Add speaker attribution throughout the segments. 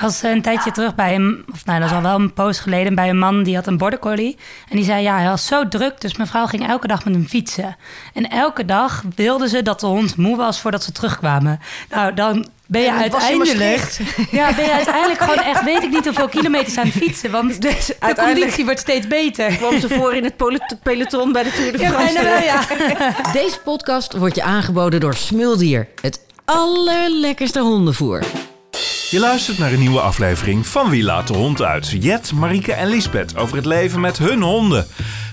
Speaker 1: was een tijdje terug bij hem, of nou, dat is al wel een poos geleden, bij een man die had een border collie. En die zei, ja, hij was zo druk, dus mevrouw ging elke dag met hem fietsen. En elke dag wilde ze dat de hond moe was voordat ze terugkwamen. Nou, dan ben je
Speaker 2: was
Speaker 1: uiteindelijk... Ja, ben je uiteindelijk gewoon echt, weet ik niet hoeveel kilometers aan het fietsen. Want de
Speaker 2: uiteindelijk-
Speaker 1: conditie wordt steeds beter.
Speaker 2: Kwam ze voor in het peloton bij de Tour de
Speaker 1: Ja,
Speaker 2: France.
Speaker 1: wel, ja.
Speaker 3: Deze podcast wordt je aangeboden door Smuldier. Het allerlekkerste hondenvoer.
Speaker 4: Je luistert naar een nieuwe aflevering van Wie laat de hond uit? Jet, Marieke en Lisbeth over het leven met hun honden.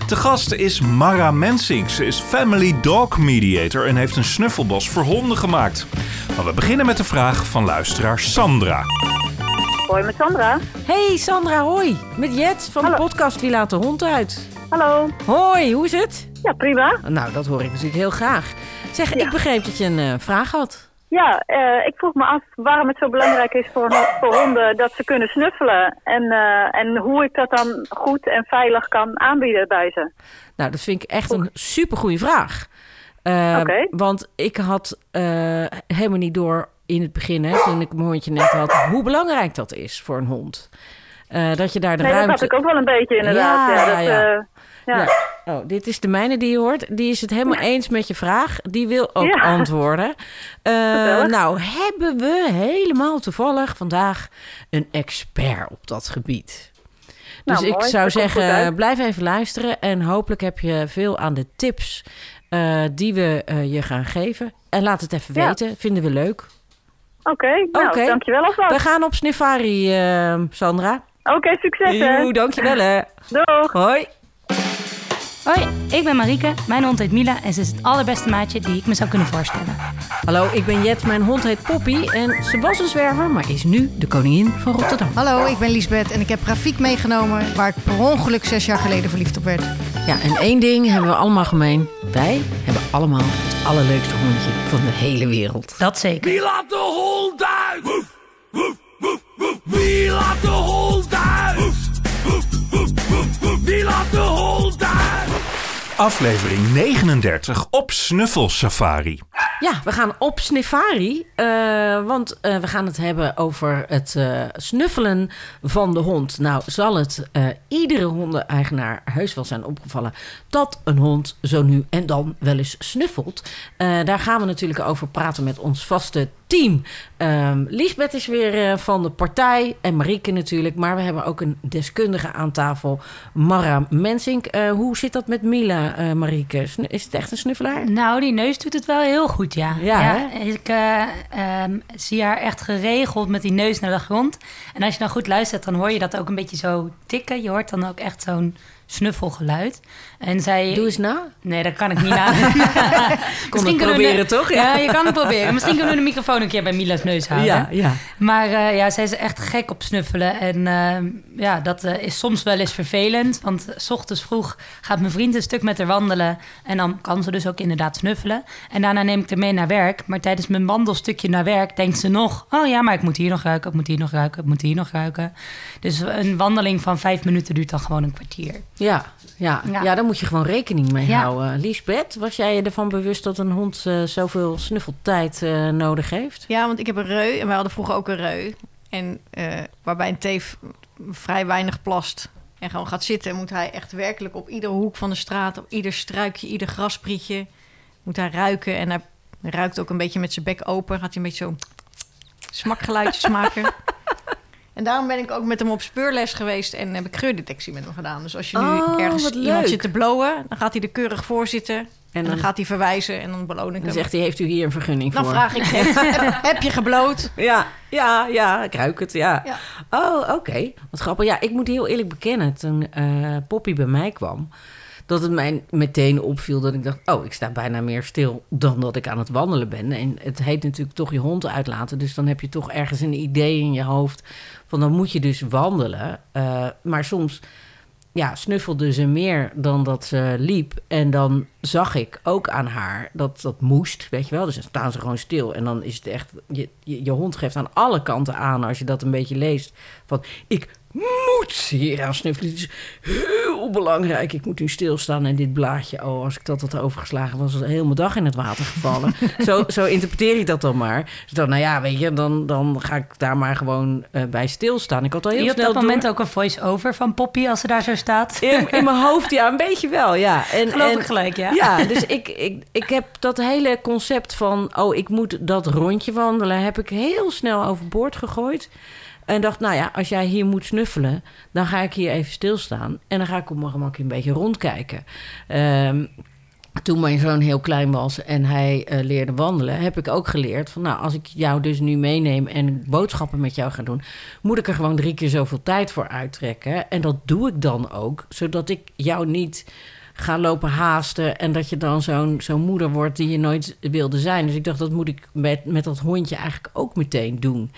Speaker 4: Te gast is Mara Mensink. Ze is Family Dog Mediator en heeft een snuffelbos voor honden gemaakt. Maar we beginnen met de vraag van luisteraar Sandra.
Speaker 5: Hoi, met Sandra.
Speaker 2: Hey Sandra, hoi. Met Jet van de podcast Wie laat de hond uit?
Speaker 5: Hallo.
Speaker 2: Hoi, hoe is het?
Speaker 5: Ja, prima.
Speaker 2: Nou, dat hoor ik natuurlijk heel graag. Zeg, ik begreep dat je een eh, vraag had.
Speaker 5: Ja, eh, ik vroeg me af waarom het zo belangrijk is voor, voor honden dat ze kunnen snuffelen. En, eh, en hoe ik dat dan goed en veilig kan aanbieden bij ze.
Speaker 2: Nou, dat vind ik echt een supergoeie vraag.
Speaker 5: Oké.
Speaker 2: Want ik had helemaal niet door in het begin, hè, toen ik mijn hondje net had, hoe belangrijk dat is voor een hond. Dat je daar de
Speaker 5: Nee, dat
Speaker 2: ruimte...
Speaker 5: had ik ook wel een beetje inderdaad.
Speaker 2: Ja,
Speaker 5: dat,
Speaker 2: ja.
Speaker 5: Ja.
Speaker 2: Ja. Oh, dit is de mijne die je hoort. Die is het helemaal eens met je vraag. Die wil ook
Speaker 5: Ja.
Speaker 2: antwoorden. Eh, nou, hebben we helemaal toevallig vandaag een expert op dat gebied. Dus
Speaker 5: Nou,
Speaker 2: ik
Speaker 5: mooi.
Speaker 2: zou
Speaker 5: Dat
Speaker 2: zeggen, blijf even luisteren. En hopelijk heb je veel aan de tips eh, die we eh, je gaan geven. En laat het even weten. Vinden we leuk.
Speaker 5: Oké, nou,
Speaker 2: Oké.
Speaker 5: dankjewel
Speaker 2: We
Speaker 5: alvast.
Speaker 2: gaan op Sniffari, eh, Sandra.
Speaker 5: Oké, succes hè.
Speaker 2: Dankjewel hè.
Speaker 5: Doeg.
Speaker 2: Hoi.
Speaker 1: Hoi, ik ben Marieke. Mijn hond heet Mila en ze is het allerbeste maatje die ik me zou kunnen voorstellen.
Speaker 2: Hallo, ik ben Jet. Mijn hond heet Poppy. En ze was een zwerver, maar is nu de koningin van Rotterdam.
Speaker 6: Hallo, ik ben Liesbeth en ik heb Rafiek meegenomen waar ik per ongeluk zes jaar geleden verliefd op werd.
Speaker 2: Ja, en één ding hebben we allemaal gemeen. Wij hebben allemaal het allerleukste hondje van de hele wereld.
Speaker 1: Dat zeker.
Speaker 7: Wie laat de hond uit? Woef, woef, woef, woef.
Speaker 4: Aflevering 39 op Snuffelsafari.
Speaker 2: Ja, we gaan op Sniffari. eh, want eh, we gaan het hebben over het eh, snuffelen van de hond. Nou, zal het iedere hondeneigenaar heus wel zijn opgevallen... dat een hond zo nu en dan wel eens snuffelt. Daar gaan we natuurlijk over praten met ons vaste team. Ehm Liesbeth is weer eh, van de partij en Marieke natuurlijk. Maar we hebben ook een deskundige aan tafel, Mara Mensink. Eh, hoe zit dat met Mila, eh, Marieke? Is het echt een snuffelaar?
Speaker 1: Nou, die neus doet het wel heel goed, ja.
Speaker 2: Ja,
Speaker 1: ik eh, ehm, zie haar echt geregeld met die neus naar de grond. En als je dan goed luistert, dan hoor je dat ook een beetje zo tikken. Je hoort dan ook echt zo'n snuffelgeluid. En zij...
Speaker 2: Doe eens na.
Speaker 1: Nee, dat kan ik niet na. Misschien
Speaker 2: het proberen,
Speaker 1: de-
Speaker 2: toch?
Speaker 1: Ja.
Speaker 2: Ja.
Speaker 1: je kan het proberen. Misschien kunnen we de microfoon een keer bij Mila's neus houden.
Speaker 2: Ja, ja.
Speaker 1: Maar eh, ja, zij is echt gek op snuffelen. En eh, ja, dat eh, is soms wel eens vervelend. Want s ochtends vroeg gaat mijn vriend een stuk met haar wandelen. En dan kan ze dus ook inderdaad snuffelen. En daarna neem ik haar mee naar werk. Maar tijdens mijn wandelstukje naar werk denkt ze nog... oh ja, maar ik moet hier nog ruiken, ik moet hier nog ruiken, ik moet hier nog ruiken. Dus een wandeling van vijf minuten duurt dan gewoon een kwartier.
Speaker 2: Ja, ja.
Speaker 1: Ja.
Speaker 2: ja, daar moet je gewoon rekening mee
Speaker 1: Ja.
Speaker 2: houden. Liesbeth, was jij je ervan bewust dat een hond eh, zoveel snuffeltijd eh, nodig heeft?
Speaker 6: Ja, want ik heb een reu en wij hadden vroeger ook een reu. En eh, waarbij een teef vrij weinig plast en gewoon gaat zitten, moet hij echt werkelijk op iedere hoek van de straat, op ieder struikje, ieder grasprietje, moet hij ruiken. En hij ruikt ook een beetje met zijn bek open, gaat hij een beetje zo smakgeluidjes maken. En daarom ben ik ook met hem op speurles geweest en heb ik geurdetectie met hem gedaan. Dus als je nu
Speaker 2: Oh,
Speaker 6: ergens iemand zit te blowen, dan gaat hij er keurig voor zitten. En
Speaker 2: En
Speaker 6: dan,
Speaker 2: dan,
Speaker 6: gaat hij verwijzen en dan beloon ik
Speaker 2: dan
Speaker 6: hem.
Speaker 2: zegt hij, heeft u hier een vergunning
Speaker 6: Dan
Speaker 2: voor?
Speaker 6: vraag ik, heb, heb, je gebloot?
Speaker 2: Ja, ja, ja, ik ruik het, ja.
Speaker 6: Ja.
Speaker 2: Oh, oké. Wat grappig. Ja, ik moet heel eerlijk bekennen, toen eh, Poppy bij mij kwam... dat het mij meteen opviel dat ik dacht... oh, ik sta bijna meer stil dan dat ik aan het wandelen ben. En het heet natuurlijk toch je hond uitlaten. Dus dan heb je toch ergens een idee in je hoofd... van dan moet je dus wandelen. Eh, maar soms ja, snuffelde ze meer dan dat ze liep. En dan zag ik ook aan haar dat dat moest, weet je wel. Dus dan staan ze gewoon stil. En dan is het echt... Je, je, je hond geeft aan alle kanten aan, als je dat een beetje leest... van, ik moet hier aan snuffelen. Het is heel belangrijk. Ik moet nu stilstaan en dit blaadje... oh, als ik dat had overgeslagen... was het heel mijn dag in het water gevallen. zo, zo interpreteer ik dat dan maar. Dus dan, nou ja, weet je, dan, dan ga ik daar maar gewoon eh, bij stilstaan. Ik had al heel
Speaker 1: je op
Speaker 2: snel
Speaker 1: dat
Speaker 2: door-
Speaker 1: moment ook een voice-over van Poppy als ze daar zo staat?
Speaker 2: in, in mijn hoofd, ja, een beetje wel, ja. En,
Speaker 1: Geloof
Speaker 2: en-
Speaker 1: ik gelijk, ja.
Speaker 2: Ja, dus ik, ik, ik heb dat hele concept van... oh, ik moet dat rondje wandelen... heb ik heel snel overboord gegooid. En dacht, nou ja, als jij hier moet snuffelen... dan ga ik hier even stilstaan. En dan ga ik op mijn een beetje rondkijken. Ehm, toen mijn zoon heel klein was en hij eh, leerde wandelen... heb ik ook geleerd van, nou, als ik jou dus nu meeneem... en boodschappen met jou ga doen... moet ik er gewoon drie keer zoveel tijd voor uittrekken. En dat doe ik dan ook, zodat ik jou niet ga lopen haasten... en dat je dan zo'n zo'n moeder wordt die je nooit wilde zijn. Dus ik dacht, dat moet ik met, met dat hondje eigenlijk ook meteen doen...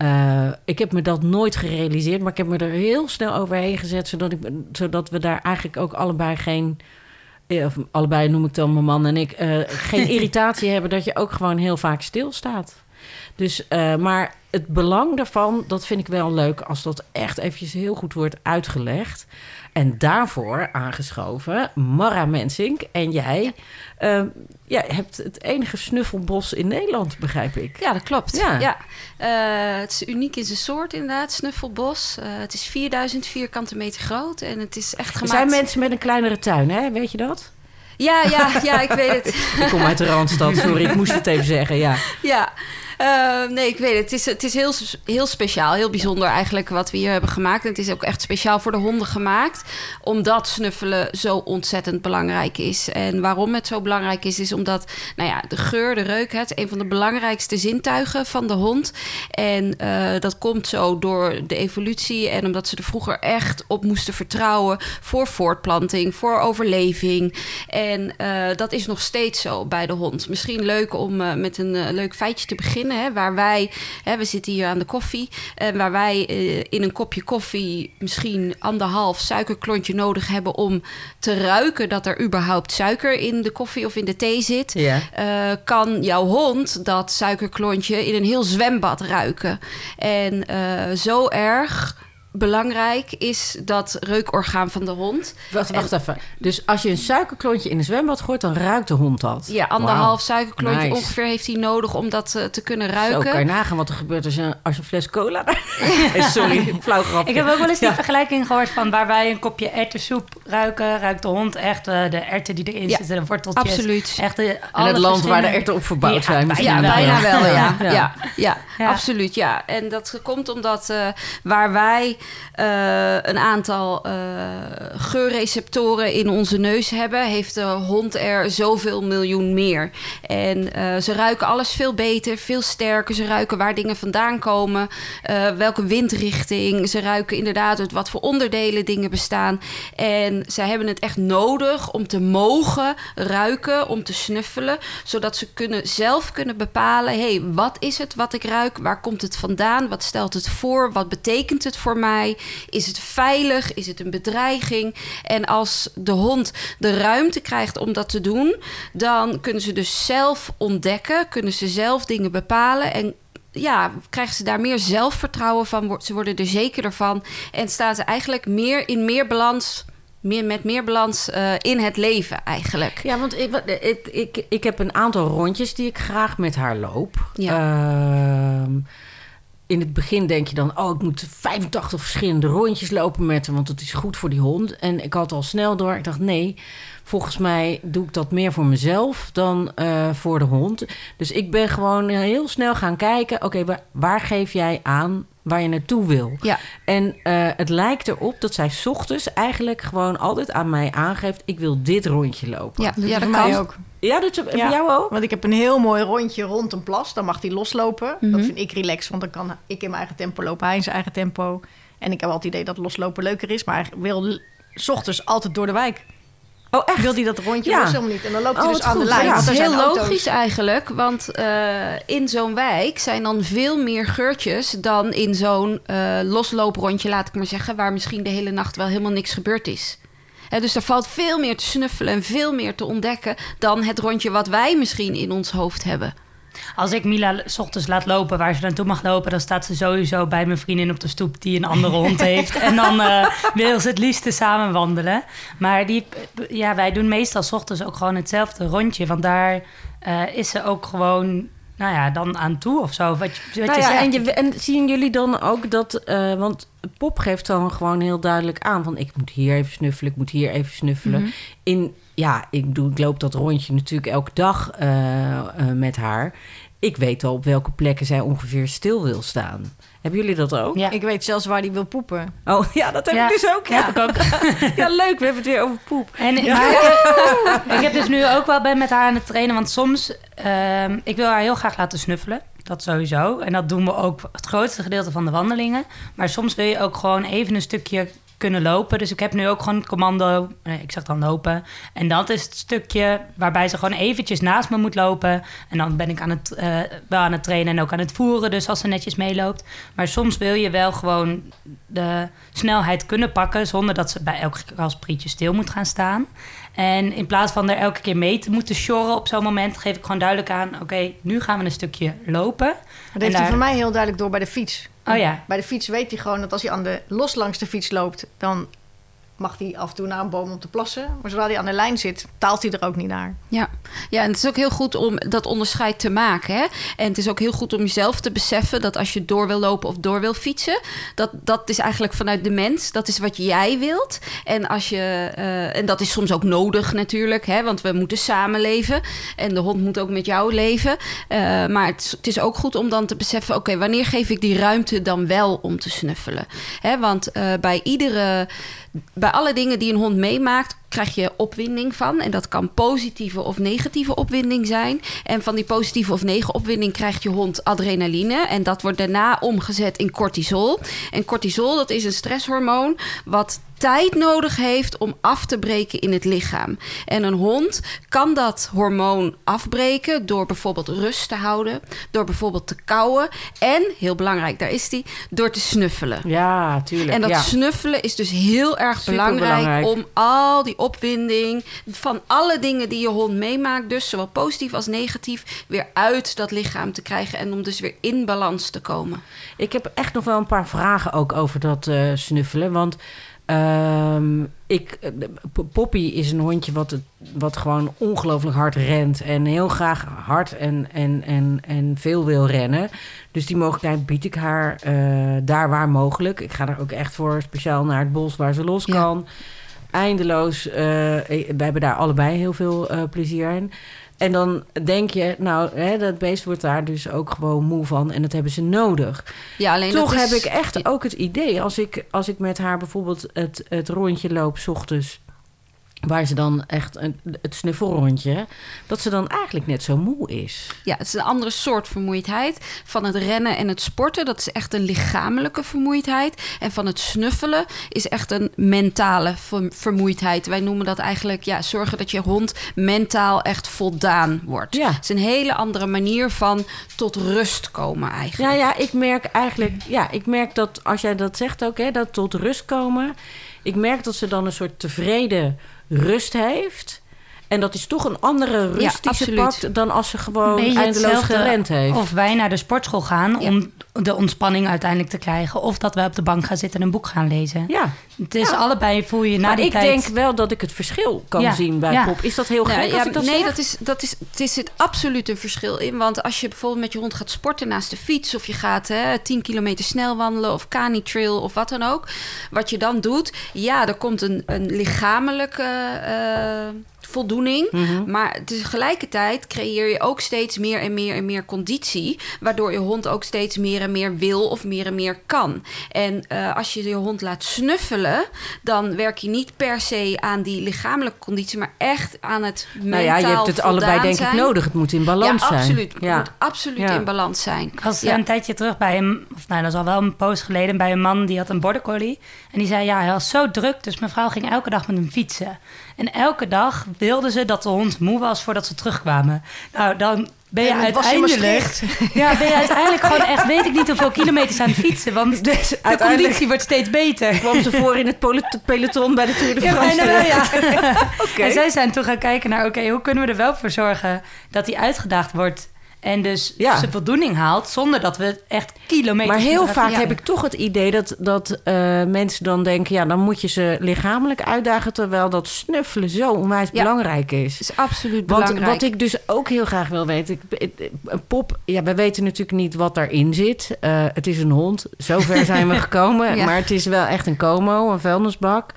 Speaker 2: Eh, ik heb me dat nooit gerealiseerd, maar ik heb me er heel snel overheen gezet, zodat, ik, zodat we daar eigenlijk ook allebei geen, eh, of allebei noem ik dan mijn man en ik, eh, geen irritatie hebben dat je ook gewoon heel vaak stilstaat. Dus, maar het belang daarvan, dat vind ik wel leuk als dat echt eventjes heel goed wordt uitgelegd. En daarvoor aangeschoven Mara Mensink en jij ja, hebt het enige snuffelbos in Nederland, begrijp ik.
Speaker 8: Ja, dat klopt.
Speaker 2: Ja.
Speaker 8: Ja. Eh, het is uniek in zijn soort inderdaad, snuffelbos. Eh, het is 4000 vierkante meter groot en het is echt
Speaker 2: Er
Speaker 8: gemaakt...
Speaker 2: zijn mensen met een kleinere tuin, hè? Weet je dat?
Speaker 8: Ja, ja, ja, ik weet het.
Speaker 2: Ik kom uit de Randstad, sorry, ik moest het even zeggen, ja.
Speaker 8: Ja, Eh, nee, ik weet het. Het is, het is heel, heel speciaal, heel bijzonder eigenlijk wat we hier hebben gemaakt. En het is ook echt speciaal voor de honden gemaakt, omdat snuffelen zo ontzettend belangrijk is. En waarom het zo belangrijk is, is omdat nou ja, de geur, de reuk, het is een van de belangrijkste zintuigen van de hond. En eh, dat komt zo door de evolutie en omdat ze er vroeger echt op moesten vertrouwen voor voortplanting, voor overleving. En eh, dat is nog steeds zo bij de hond. Misschien leuk om eh, met een leuk feitje te beginnen. Hè, waar wij, hè, we zitten hier aan de koffie. En waar wij eh, in een kopje koffie misschien anderhalf suikerklontje nodig hebben om te ruiken dat er überhaupt suiker in de koffie of in de thee zit.
Speaker 2: Ja.
Speaker 8: eh, kan jouw hond dat suikerklontje in een heel zwembad ruiken. En eh, zo erg belangrijk is dat reukorgaan van de hond.
Speaker 2: Wacht, wacht even. Dus als je een suikerklontje in een zwembad gooit, dan ruikt de hond dat?
Speaker 8: Ja, anderhalf suikerklontje
Speaker 2: Nice.
Speaker 8: ongeveer heeft hij nodig om dat eh, te kunnen
Speaker 2: Zo
Speaker 8: ruiken.
Speaker 2: kan je nagaan wat er gebeurt als je, als je een fles cola... Sorry, flauw grapje.
Speaker 1: Ik heb ook wel eens die
Speaker 2: Ja.
Speaker 1: vergelijking gehoord van waar wij een kopje erwtensoep ruiken, ruikt de hond echt eh, de erwten die erin
Speaker 8: Ja,
Speaker 1: zitten, de worteltjes.
Speaker 8: absoluut.
Speaker 1: Echt de,
Speaker 2: En
Speaker 1: alle
Speaker 2: het land waar de erwten op verbouwd
Speaker 1: Ja,
Speaker 2: zijn.
Speaker 8: Ja,
Speaker 1: bijna
Speaker 2: wel,
Speaker 8: bijna wel, ja.
Speaker 2: Ja.
Speaker 8: Ja, ja,
Speaker 1: Ja.
Speaker 8: absoluut, ja. En dat komt omdat eh, waar wij eh, een aantal eh, geurreceptoren in onze neus hebben... heeft de hond er zoveel miljoen meer. En eh, ze ruiken alles veel beter, veel sterker. Ze ruiken waar dingen vandaan komen, eh, welke windrichting. Ze ruiken inderdaad uit wat voor onderdelen dingen bestaan. En zij hebben het echt nodig om te mogen ruiken, om te snuffelen, zodat ze kunnen, zelf kunnen bepalen: hé, hey, wat is het wat ik ruik? Waar komt het vandaan? Wat stelt het voor? Wat betekent het voor mij? Is het veilig? Is het een bedreiging? En als de hond de ruimte krijgt om dat te doen, dan kunnen ze dus zelf ontdekken, kunnen ze zelf dingen bepalen en ja, krijgen ze daar meer zelfvertrouwen van. Ze worden er zekerder van. En staan ze eigenlijk meer in meer balans. Meer, met meer balans eh, in het leven eigenlijk.
Speaker 2: Ja, want ik, ik, ik, ik heb een aantal rondjes die ik graag met haar loop.
Speaker 8: Ja.
Speaker 2: Ehm, in het begin denk je dan, oh, ik moet 85 verschillende rondjes lopen met hem, want dat is goed voor die hond. En ik had al snel door, ik dacht, nee, volgens mij doe ik dat meer voor mezelf dan eh, voor de hond. Dus ik ben gewoon heel snel gaan kijken, oké, waar, waar geef jij aan waar je naartoe wil?
Speaker 8: Ja.
Speaker 2: En eh, het lijkt erop dat zij 's ochtends eigenlijk gewoon altijd aan mij aangeeft, ik wil dit rondje lopen.
Speaker 8: Ja,
Speaker 6: Dat
Speaker 8: ja dat kan.
Speaker 6: ook.
Speaker 2: Ja, dat is bij
Speaker 6: Ja.
Speaker 2: jou ook?
Speaker 6: Want ik heb een heel mooi rondje rond een plas. Dan mag hij loslopen.
Speaker 8: Mhm.
Speaker 6: Dat vind ik relaxed, want dan kan ik in mijn eigen tempo lopen, hij in zijn eigen tempo. En ik heb wel het idee dat loslopen leuker is, maar hij wil 's ochtends altijd door de wijk.
Speaker 2: Oh, echt?
Speaker 6: Wil hij dat rondje
Speaker 2: Ja.
Speaker 6: los helemaal niet? En dan loopt hij
Speaker 2: Oh,
Speaker 6: dus aan de lijn.
Speaker 2: Ja,
Speaker 6: er
Speaker 8: is heel
Speaker 6: auto's.
Speaker 8: logisch eigenlijk, want eh, in zo'n wijk zijn dan veel meer geurtjes dan in zo'n eh, loslooprondje, laat ik maar zeggen, waar misschien de hele nacht wel helemaal niks gebeurd is. Hè, dus er valt veel meer te snuffelen en veel meer te ontdekken dan het rondje wat wij misschien in ons hoofd hebben.
Speaker 1: Als ik Mila s ochtends laat lopen waar ze naartoe mag lopen, dan staat ze sowieso bij mijn vriendin op de stoep die een andere hond heeft. En dan eh, wil ze het liefste samen wandelen. Maar die, ja, wij doen meestal s ochtends ook gewoon hetzelfde rondje. Want daar eh, is ze ook gewoon, nou ja, dan aan toe of zo. Wat,
Speaker 2: Nou
Speaker 1: je
Speaker 2: ja,
Speaker 1: zegt.
Speaker 2: en, je, en zien jullie dan ook dat... eh, want Pop geeft dan gewoon heel duidelijk aan... van ik moet hier even snuffelen, ik moet hier even snuffelen.
Speaker 1: Mhm.
Speaker 2: In, ja, ik, doe, ik loop dat rondje natuurlijk elke dag eh, eh, met haar. Ik weet al op welke plekken zij ongeveer stil wil staan. Hebben jullie dat ook?
Speaker 1: Ja.
Speaker 6: Ik weet zelfs waar die wil poepen.
Speaker 2: Oh ja, dat heb
Speaker 1: Ja.
Speaker 2: ik dus ook. Ja.
Speaker 1: Heb ik ook.
Speaker 2: ja, leuk. We hebben het weer over poep.
Speaker 1: En, maar ik, ik heb dus nu ook wel ben met haar aan het trainen. Want soms, ehm, ik wil haar heel graag laten snuffelen. Dat sowieso. En dat doen we ook het grootste gedeelte van de wandelingen. Maar soms wil je ook gewoon even een stukje kunnen lopen. Dus ik heb nu ook gewoon het commando, nee, ik zeg dan lopen. En dat is het stukje waarbij ze gewoon eventjes naast me moet lopen. En dan ben ik aan het, eh, wel aan het trainen en ook aan het voeren. Dus als ze netjes meeloopt. Maar soms wil je wel gewoon de snelheid kunnen pakken... zonder dat ze bij elk rasprietje stil moet gaan staan. En in plaats van er elke keer mee te moeten sjorren op zo'n moment... geef ik gewoon duidelijk aan... oké, nu gaan we een stukje lopen.
Speaker 6: Dat
Speaker 1: En
Speaker 6: heeft hij voor mij heel duidelijk door bij de fiets.
Speaker 1: Oh ja.
Speaker 6: Bij de fiets weet hij gewoon dat als hij aan de, los langs de fiets loopt... dan mag hij af en toe naar een boom om te plassen. Maar zodra hij aan de lijn zit, taalt hij er ook niet naar.
Speaker 8: Ja. ja, en het is ook heel goed om dat onderscheid te maken. Hè? En het is ook heel goed om jezelf te beseffen dat als je door wil lopen of door wil fietsen, dat, dat is eigenlijk vanuit de mens. Dat is wat jij wilt. En, als je, eh, en dat is soms ook nodig natuurlijk, hè? want we moeten samenleven. En de hond moet ook met jou leven. Eh, maar het is, ook goed om dan te beseffen: oké, wanneer geef ik die ruimte dan wel om te snuffelen? Hè? Want eh, bij iedere bij alle dingen die een hond meemaakt, krijg je opwinding van. En dat kan positieve of negatieve opwinding zijn. En van die positieve of negatieve opwinding krijgt je hond adrenaline. En dat wordt daarna omgezet in cortisol. En cortisol, dat is een stresshormoon wat tijd nodig heeft om af te breken in het lichaam. En een hond kan dat hormoon afbreken door bijvoorbeeld rust te houden, door bijvoorbeeld te kauwen en, heel belangrijk, daar is die, door te snuffelen.
Speaker 2: Ja, tuurlijk.
Speaker 8: En dat
Speaker 2: ja.
Speaker 8: snuffelen is dus heel erg belangrijk om al die opwinding van alle dingen die je hond meemaakt, dus zowel positief als negatief, weer uit dat lichaam te krijgen en om dus weer in balans te komen.
Speaker 2: Ik heb echt nog wel een paar vragen ook over dat eh, snuffelen. Want ehm, ik, eh, Poppy is een hondje wat, het, wat gewoon ongelooflijk hard rent. En heel graag hard en, en, en, en veel wil rennen. Dus die mogelijkheid bied ik haar eh, daar waar mogelijk. Ik ga er ook echt voor speciaal naar het bos waar ze los
Speaker 8: Ja.
Speaker 2: kan. Eindeloos. eh, wij hebben daar allebei heel veel plezier in. En dan denk je, nou, hè, dat beest wordt daar dus ook gewoon moe van. En dat hebben ze nodig.
Speaker 8: Ja, alleen
Speaker 2: Toch
Speaker 8: is-
Speaker 2: heb ik echt ook het idee, als ik, als ik met haar bijvoorbeeld het, het rondje loop, 's ochtends, waar ze dan echt een, het snuffelrondje, dat ze dan eigenlijk net zo moe is.
Speaker 8: Ja, het is een andere soort vermoeidheid. Van het rennen en het sporten, dat is echt een lichamelijke vermoeidheid. En van het snuffelen is echt een mentale ver- vermoeidheid. Wij noemen dat eigenlijk, ja, zorgen dat je hond mentaal echt voldaan wordt.
Speaker 2: Ja.
Speaker 8: Het is een hele andere manier van tot rust komen eigenlijk.
Speaker 2: Ja, ja, ik merk eigenlijk, ja, ik merk dat als jij dat zegt ook, hè, dat tot rust komen. Ik merk dat ze dan een soort tevreden rust heeft. En dat is toch een andere rust
Speaker 8: Ja,
Speaker 2: die ze
Speaker 8: absoluut.
Speaker 2: pakt dan als ze gewoon eindeloos gerend heeft.
Speaker 1: Of wij naar de sportschool gaan
Speaker 8: Ja.
Speaker 1: om de ontspanning uiteindelijk te krijgen. Of dat wij op de bank gaan zitten en een boek gaan lezen.
Speaker 2: ja,
Speaker 1: Het is allebei voel je na
Speaker 2: maar
Speaker 1: die
Speaker 2: ik
Speaker 1: tijd...
Speaker 2: denk wel dat ik het verschil kan
Speaker 1: Ja,
Speaker 2: zien bij
Speaker 1: ja.
Speaker 2: Pop. Is dat heel
Speaker 8: Nou,
Speaker 2: gek
Speaker 8: ja,
Speaker 2: als ik dat
Speaker 8: nee,
Speaker 2: zeg?
Speaker 8: dat is, dat is, er zit absoluut een verschil in. Want als je bijvoorbeeld met je hond gaat sporten naast de fiets... of je gaat hè, 10 kilometer snel wandelen of cani-trail of wat dan ook... wat je dan doet, ja, er komt een, een lichamelijke eh, voldoening...
Speaker 2: Mhm.
Speaker 8: maar tegelijkertijd creëer je ook steeds meer en meer en meer conditie... waardoor je hond ook steeds meer en meer wil of meer en meer kan. En eh, als je je hond laat snuffelen... dan werk je niet per se aan die lichamelijke conditie... maar echt aan het mentaal
Speaker 2: Nou ja, je hebt het allebei denk
Speaker 8: zijn.
Speaker 2: ik nodig. Het moet in balans
Speaker 8: ja,
Speaker 2: zijn.
Speaker 8: absoluut. Het
Speaker 2: Ja.
Speaker 8: moet absoluut
Speaker 2: Ja.
Speaker 8: in balans zijn.
Speaker 1: Ik was
Speaker 8: Ja.
Speaker 1: een tijdje terug bij hem, of nou, dat is al wel een poos geleden, bij een man die had een border collie. En die zei, ja, hij was zo druk, dus mevrouw ging elke dag met hem fietsen. En elke dag wilde ze dat de hond moe was voordat ze terugkwamen. Nou, dan ben je uiteindelijk... Ja, ben je uiteindelijk gewoon echt, weet ik niet hoeveel kilometers aan het fietsen. Want
Speaker 2: Dus
Speaker 1: de conditie wordt steeds beter.
Speaker 2: kwam ze voor in het peloton bij de Tour de
Speaker 1: Ja,
Speaker 2: France.
Speaker 1: bijna wel, ja. En zij zijn toen gaan kijken naar, oké, hoe kunnen we er wel voor zorgen dat hij uitgedaagd wordt en dus
Speaker 2: Ja.
Speaker 1: zijn voldoening haalt, zonder dat we echt kilometers...
Speaker 2: Maar heel vaak heb ik toch het idee dat, dat eh, mensen dan denken... ja, dan moet je ze lichamelijk uitdagen... terwijl dat snuffelen zo onwijs
Speaker 8: Ja.
Speaker 2: belangrijk is.
Speaker 8: is absoluut
Speaker 2: Want
Speaker 8: belangrijk.
Speaker 2: wat ik dus ook heel graag wil weten... Ik, een pop, ja, we weten natuurlijk niet wat daarin zit. Eh, het is een hond, zover zijn we gekomen.
Speaker 8: Ja.
Speaker 2: Maar het is wel echt een como, een vuilnisbak.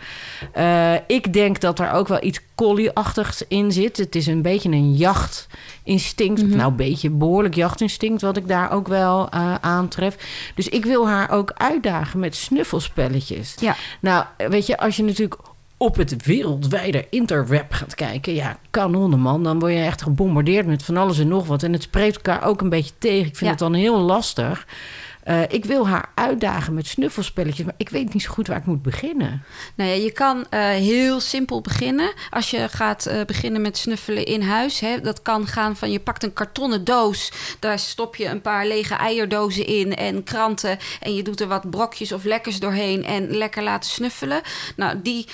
Speaker 2: Eh, ik denk dat er ook wel iets collie-achtigs in zit. Het is een beetje een jachtinstinct. Nou, een beetje behoorlijk jachtinstinct... wat ik daar ook wel eh, aantref. Dus ik wil haar ook uitdagen met snuffelspelletjes.
Speaker 8: Ja.
Speaker 2: Nou, weet je, als je natuurlijk op het wereldwijde interweb gaat kijken, ja, kanonnen man, dan word je echt gebombardeerd met van alles en nog wat. En het spreekt elkaar ook een beetje tegen. Ik vind
Speaker 8: Ja.
Speaker 2: het dan heel lastig. Eh, ik wil haar uitdagen met snuffelspelletjes, maar ik weet niet zo goed waar ik moet beginnen.
Speaker 8: Nou ja, je kan eh, heel simpel beginnen. Als je gaat eh, beginnen met snuffelen in huis. Hè, dat kan gaan van je pakt een kartonnen doos. Daar stop je een paar lege eierdozen in en kranten. En je doet er wat brokjes of lekkers doorheen en lekker laten snuffelen. Nou, die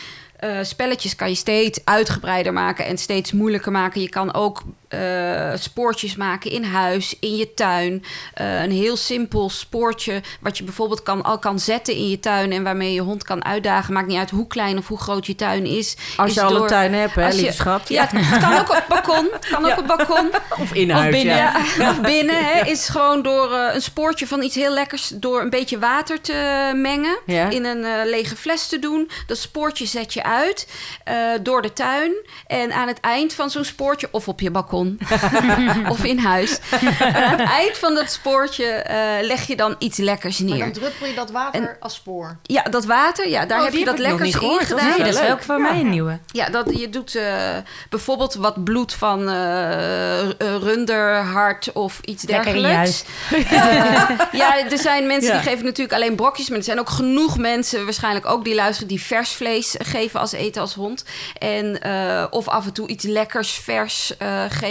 Speaker 8: spelletjes kan je steeds uitgebreider maken en steeds moeilijker maken. Je kan ook eh, spoortjes maken in huis, in je tuin. Eh, een heel simpel spoortje wat je bijvoorbeeld kan, al kan zetten in je tuin... en waarmee je hond kan uitdagen. Maakt niet uit hoe klein of hoe groot je tuin is.
Speaker 2: Als
Speaker 8: is
Speaker 2: je al
Speaker 8: door-
Speaker 2: een tuin hebt, hè, lieve schat.
Speaker 8: Ja, het, het kan ook op het balkon. Het kan ook op balkon.
Speaker 2: Of in
Speaker 1: Of
Speaker 2: huis,
Speaker 1: binnen.
Speaker 2: ja.
Speaker 8: Ja, of binnen hè, is gewoon door eh, een spoortje van iets heel lekkers... door een beetje water te mengen,
Speaker 2: Ja.
Speaker 8: in een eh, lege fles te doen. Dat spoortje zet je uit eh, door de tuin. En aan het eind van zo'n spoortje, of op je balkon... of in huis. En aan het eind van dat spoortje eh, leg je dan iets lekkers
Speaker 6: Maar dan
Speaker 8: neer.
Speaker 6: druppel je dat water als spoor.
Speaker 8: Ja, dat water, ja, daar
Speaker 2: Oh,
Speaker 8: heb je
Speaker 2: heb
Speaker 8: dat lekkers in
Speaker 2: gehoord. Dat is
Speaker 8: gedaan.
Speaker 1: Nee, dat is
Speaker 2: leuk.
Speaker 1: ook voor mij een nieuwe.
Speaker 8: Ja, dat, je doet eh, bijvoorbeeld wat bloed van eh, eh, runderhart of iets
Speaker 1: Lekker
Speaker 8: dergelijks. Ja, er zijn mensen
Speaker 2: Ja.
Speaker 8: die geven natuurlijk alleen brokjes, maar er zijn ook genoeg mensen, waarschijnlijk ook die luisteren, die vers vlees geven als eten als hond. En, eh, of af en toe iets lekkers vers eh, geven.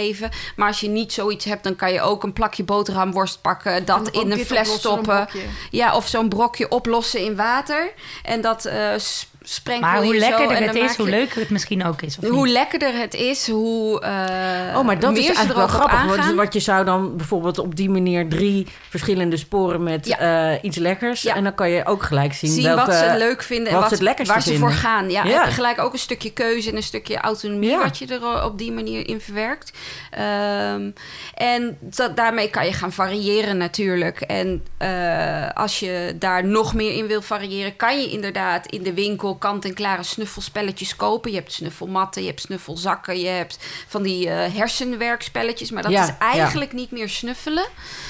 Speaker 8: Maar als je niet zoiets hebt, dan kan je ook een plakje boterhamworst pakken,
Speaker 6: En
Speaker 8: dat in een fles
Speaker 6: een
Speaker 8: stoppen. Ja, of zo'n brokje oplossen in water. En dat s- sprenkel
Speaker 1: Maar hoe lekkerder
Speaker 8: en
Speaker 1: het is, hoe leuker het misschien ook is. Of
Speaker 8: hoe
Speaker 1: niet?
Speaker 8: lekkerder het is, hoe eh
Speaker 2: Oh, maar dat
Speaker 8: meer
Speaker 2: is eigenlijk wel grappig. Want, want je zou dan bijvoorbeeld op die manier drie verschillende sporen met
Speaker 8: Ja.
Speaker 2: eh, iets lekkers.
Speaker 8: Ja.
Speaker 2: En dan kan je ook gelijk zien,
Speaker 8: Zien
Speaker 2: welke,
Speaker 8: wat ze leuk vinden en
Speaker 2: wat het lekkerste
Speaker 8: waar ze
Speaker 2: vinden.
Speaker 8: voor gaan. Ja,
Speaker 2: Ja.
Speaker 8: je gelijk ook een stukje keuze en een stukje autonomie...
Speaker 2: Ja.
Speaker 8: wat je er op die manier in verwerkt. Ehm, en dat, daarmee kan je gaan variëren natuurlijk. En eh, als je daar nog meer in wil variëren... kan je inderdaad in de winkel kant-en-klare snuffelspelletjes kopen. Je hebt snuffelmatten, je hebt snuffelzakken... je hebt van die eh, hersenwerkspelletjes. Maar dat
Speaker 2: Ja,
Speaker 8: is eigenlijk niet meer snuffelen.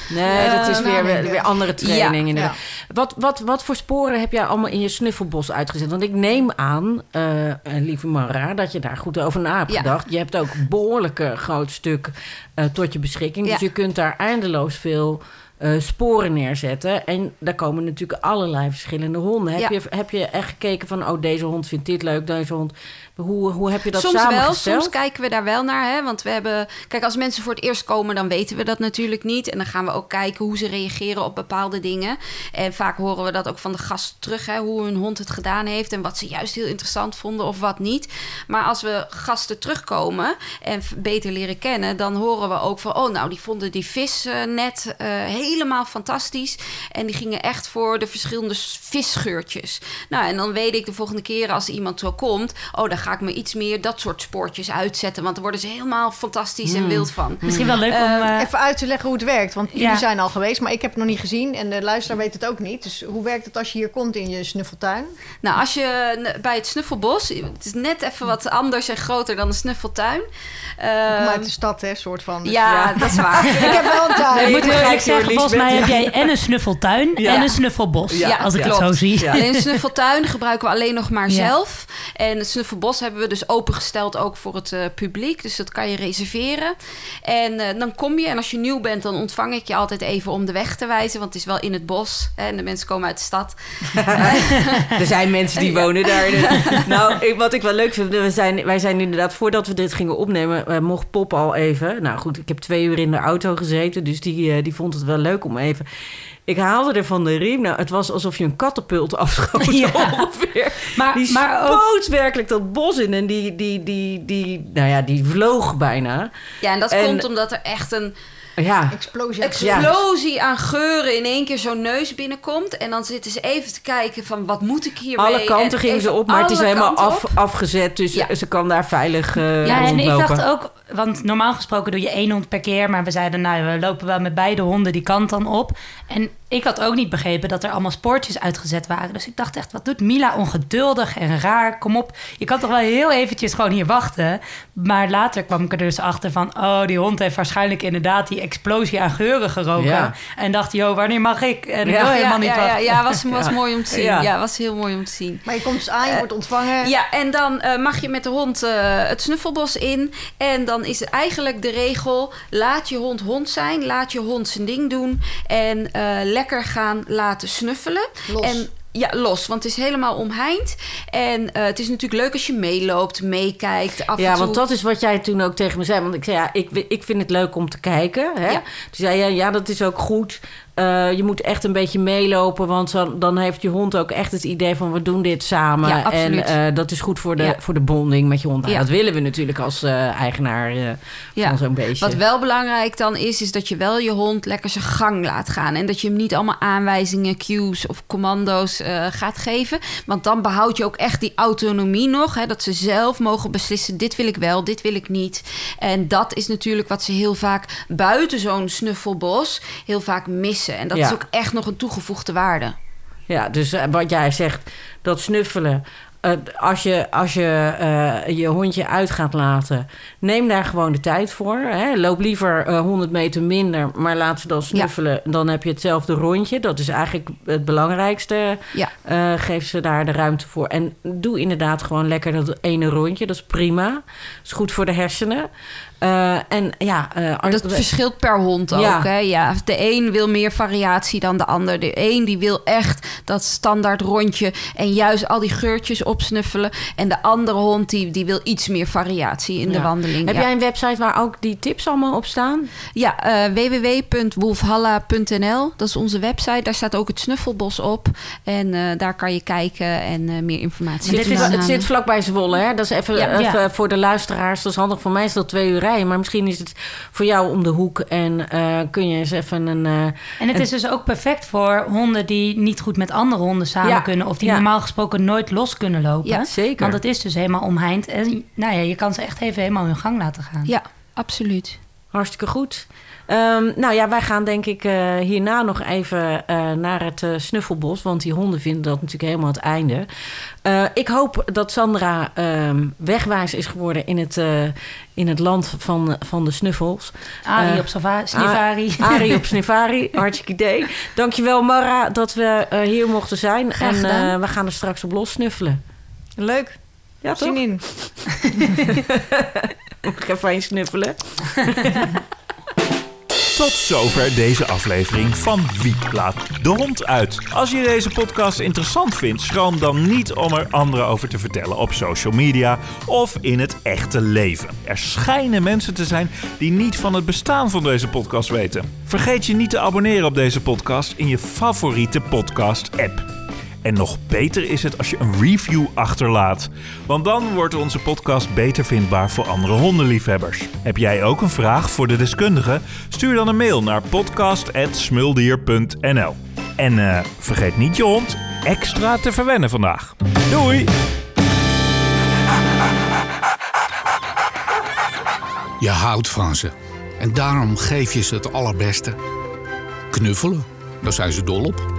Speaker 2: Nee, dat is
Speaker 6: Eh,
Speaker 2: weer,
Speaker 6: nou,
Speaker 2: weer andere training.
Speaker 8: Ja.
Speaker 2: inderdaad. Wat, wat, wat voor sporen heb jij allemaal in je snuffelbos uitgezet? Want ik neem aan, eh, eh, lieve Mara, dat je daar goed over na hebt gedacht. Je hebt ook behoorlijke groot stuk eh, tot je beschikking. Dus je kunt daar eindeloos veel eh, sporen neerzetten. En daar komen natuurlijk allerlei verschillende honden. Heb,
Speaker 8: Ja.
Speaker 2: je, heb je echt gekeken van, oh, deze hond vindt dit leuk, deze hond... Hoe, hoe heb je dat
Speaker 8: soms wel, soms kijken we daar wel naar. Hè? Want we hebben. Kijk, als mensen voor het eerst komen, dan weten we dat natuurlijk niet. En dan gaan we ook kijken hoe ze reageren op bepaalde dingen. En vaak horen we dat ook van de gast terug, hè? hoe hun hond het gedaan heeft. En wat ze juist heel interessant vonden of wat niet. Maar als we gasten terugkomen en beter leren kennen, dan horen we ook van. Oh, nou, die vonden die vis eh, net eh, helemaal fantastisch. En die gingen echt voor de verschillende visgeurtjes. Nou, en dan weet ik de volgende keer als iemand zo komt. Oh, dan ga ik me iets meer dat soort spoortjes uitzetten. Want dan worden ze helemaal fantastisch en wild van.
Speaker 1: Misschien wel leuk om... eh,
Speaker 6: Even uit te leggen hoe het werkt. Want jullie
Speaker 1: Ja.
Speaker 6: zijn al geweest, maar ik heb het nog niet gezien. En de luisteraar weet het ook niet. Dus hoe werkt het als je hier komt in je snuffeltuin?
Speaker 8: Nou, als je bij het Snuffelbos... Het is net even wat anders en groter dan de Snuffeltuin.
Speaker 6: Kom
Speaker 8: Ehm,
Speaker 6: uit de stad, hè, soort van. Dus
Speaker 8: ja, dat is waar.
Speaker 6: Ik heb wel een tuin.
Speaker 1: ik moet eerlijk zeggen, volgens mij heb jij en een snuffeltuin
Speaker 2: Ja.
Speaker 1: en een snuffelbos.
Speaker 2: Ja,
Speaker 1: als ik
Speaker 2: ja.
Speaker 1: het zo zie.
Speaker 2: Ja.
Speaker 8: Alleen snuffeltuin gebruiken we alleen nog maar
Speaker 1: Ja.
Speaker 8: zelf. En het snuffelbos hebben we dus opengesteld ook voor het eh, publiek. Dus dat kan je reserveren. En eh, dan kom je en als je nieuw bent, dan ontvang ik je altijd even om de weg te wijzen. Want het is wel in het bos hè, en de mensen komen uit de stad.
Speaker 2: Er zijn mensen die wonen daar. nou, ik- wat ik wel leuk vind, we zijn, wij zijn inderdaad, voordat we dit gingen opnemen, eh, mocht Pop al even. Nou goed, ik heb twee uur in de auto gezeten, dus die, die vond het wel leuk om even. Ik haalde er van de riem. Nou, het was alsof je een katapult afschoot
Speaker 1: Ja.
Speaker 2: ongeveer.
Speaker 1: Maar,
Speaker 2: Die
Speaker 1: maar ook
Speaker 2: spoot werkelijk dat bos in en die, die, die, die, nou ja, die vloog bijna.
Speaker 8: Ja, en dat
Speaker 2: En-
Speaker 8: komt omdat er echt een
Speaker 2: Ja,
Speaker 6: Explosie.
Speaker 8: explosie aan geuren in één keer zo'n neus binnenkomt. En dan zitten ze even te kijken van wat moet ik hiermee?
Speaker 2: alle kanten
Speaker 8: En
Speaker 2: gingen ze op, maar het is helemaal af, afgezet. Dus
Speaker 8: Ja.
Speaker 2: ze kan daar veilig eh
Speaker 1: Ja, en ik dacht ook, want normaal gesproken doe je één hond per keer, maar we zeiden, nou, we lopen wel met beide honden die kant dan op. En ik had ook niet begrepen dat er allemaal spoortjes uitgezet waren. Dus ik dacht echt, wat doet Mila ongeduldig en raar? Kom op, je kan toch wel heel eventjes gewoon hier wachten. Maar later kwam ik er dus achter van, oh, die hond heeft waarschijnlijk inderdaad die explosie aan geuren geroken.
Speaker 2: Ja.
Speaker 1: En dacht, joh, wanneer mag ik? En ik
Speaker 2: Ja.
Speaker 1: wil helemaal
Speaker 8: ja,
Speaker 1: niet
Speaker 8: ja, ja,
Speaker 1: wachten.
Speaker 8: ja, was, was
Speaker 2: Ja.
Speaker 8: mooi om te zien.
Speaker 2: Ja.
Speaker 8: Ja. was heel mooi om te zien.
Speaker 6: Maar je komt dus aan, je wordt ontvangen.
Speaker 8: Ja, en dan eh, mag je met de hond eh, het snuffelbos in. En dan is het eigenlijk de regel: laat je hond hond zijn, laat je hond zijn ding doen. En eh, lekker gaan laten snuffelen.
Speaker 6: Los.
Speaker 8: En ja, los, want het is helemaal omheind. En eh, het is natuurlijk leuk als je meeloopt, meekijkt. Af
Speaker 2: Ja,
Speaker 8: en toe.
Speaker 2: want dat is wat jij toen ook tegen me zei. Want ik zei, ja, ik, ik vind het leuk om te kijken. Hè?
Speaker 8: Ja.
Speaker 2: Toen zei jij, ja, dat is ook goed. Eh, je moet echt een beetje meelopen, want dan, heeft je hond ook echt het idee van we doen dit samen.
Speaker 8: Ja.
Speaker 2: En eh, dat is goed voor de,
Speaker 8: Ja.
Speaker 2: voor de bonding met je hond. Nou,
Speaker 8: Ja.
Speaker 2: Dat willen we natuurlijk als eh, eigenaar
Speaker 8: Ja.
Speaker 2: van zo'n beestje.
Speaker 8: Wat wel belangrijk dan is, is dat je wel je hond lekker zijn gang laat gaan. En dat je hem niet allemaal aanwijzingen, cues of commando's gaat geven. Want dan behoud je ook echt die autonomie nog. Hè, dat ze zelf mogen beslissen, dit wil ik wel, dit wil ik niet. En dat is natuurlijk wat ze heel vaak buiten zo'n snuffelbos heel vaak missen. En dat
Speaker 2: Ja.
Speaker 8: is ook echt nog een toegevoegde waarde.
Speaker 2: Ja, dus eh, wat jij zegt, dat snuffelen. eh, als je, als je eh, je hondje uit gaat laten, neem daar gewoon de tijd voor. Hè. Loop liever eh, 100 meter minder, maar laat ze dan snuffelen. Dan heb je hetzelfde rondje. Dat is eigenlijk het belangrijkste.
Speaker 8: Ja.
Speaker 2: Geef ze daar de ruimte voor. En doe inderdaad gewoon lekker dat ene rondje. Dat is prima. Dat is goed voor de hersenen. Eh, en ja, eh,
Speaker 8: Dat verschilt per hond ook.
Speaker 2: Ja.
Speaker 8: Hè? Ja, de een wil meer variatie dan de ander. De een die wil echt dat standaard rondje en juist al die geurtjes opsnuffelen. En de andere hond die, die wil iets meer variatie in de wandeling.
Speaker 2: Heb
Speaker 8: ja.
Speaker 2: jij een website waar ook die tips allemaal op staan?
Speaker 8: Ja, eh www.wolfhalla.nl. Dat is onze website. Daar staat ook het snuffelbos op. En eh, daar kan je kijken en eh, meer informatie
Speaker 2: Het zit,
Speaker 8: vandaan
Speaker 2: het zit vlakbij Zwolle, hè? Dat is even,
Speaker 8: Ja.
Speaker 2: even
Speaker 1: Ja.
Speaker 2: voor de luisteraars. Dat is handig. Voor mij is dat twee uur rijden. Maar misschien is het voor jou om de hoek. En eh, kun je eens even een... eh,
Speaker 1: En het is dus ook perfect voor honden die niet goed met andere honden samen
Speaker 2: Ja,
Speaker 1: kunnen. Of die
Speaker 2: ja.
Speaker 1: normaal gesproken nooit los kunnen lopen.
Speaker 8: Ja,
Speaker 2: zeker.
Speaker 1: Want het is dus helemaal omheind. En nou ja, je kan ze echt even helemaal hun gang laten gaan.
Speaker 8: Ja, absoluut.
Speaker 2: Hartstikke goed. Ehm, nou ja, wij gaan denk ik eh, hierna nog even eh, naar het eh, snuffelbos. Want die honden vinden dat natuurlijk helemaal het einde. Ik hoop dat Sandra ehm, wegwijs is geworden in het, in het land van, van de snuffels.
Speaker 1: Arie op Snivari.
Speaker 2: A- Arie op Snivari, hartstikke idee. Dankjewel Mara dat we hier mochten zijn.
Speaker 8: Graag
Speaker 2: en we gaan er straks op los snuffelen.
Speaker 6: Leuk.
Speaker 2: Ja, toch?
Speaker 6: Zin in.
Speaker 2: Ik ga fijn snuffelen.
Speaker 4: Tot zover deze aflevering van Wie laat de hond uit. Als je deze podcast interessant vindt, schroom dan niet om er anderen over te vertellen op social media of in het echte leven. Er schijnen mensen te zijn die niet van het bestaan van deze podcast weten. Vergeet je niet te abonneren op deze podcast in je favoriete podcast-app. En nog beter is het als je een review achterlaat. Want dan wordt onze podcast beter vindbaar voor andere hondenliefhebbers. Heb jij ook een vraag voor de deskundige? Stuur dan een mail naar podcast.smuldier.nl En eh, vergeet niet je hond extra te verwennen vandaag. Doei!
Speaker 9: Je houdt van ze. En daarom geef je ze het allerbeste. Knuffelen, daar zijn ze dol op.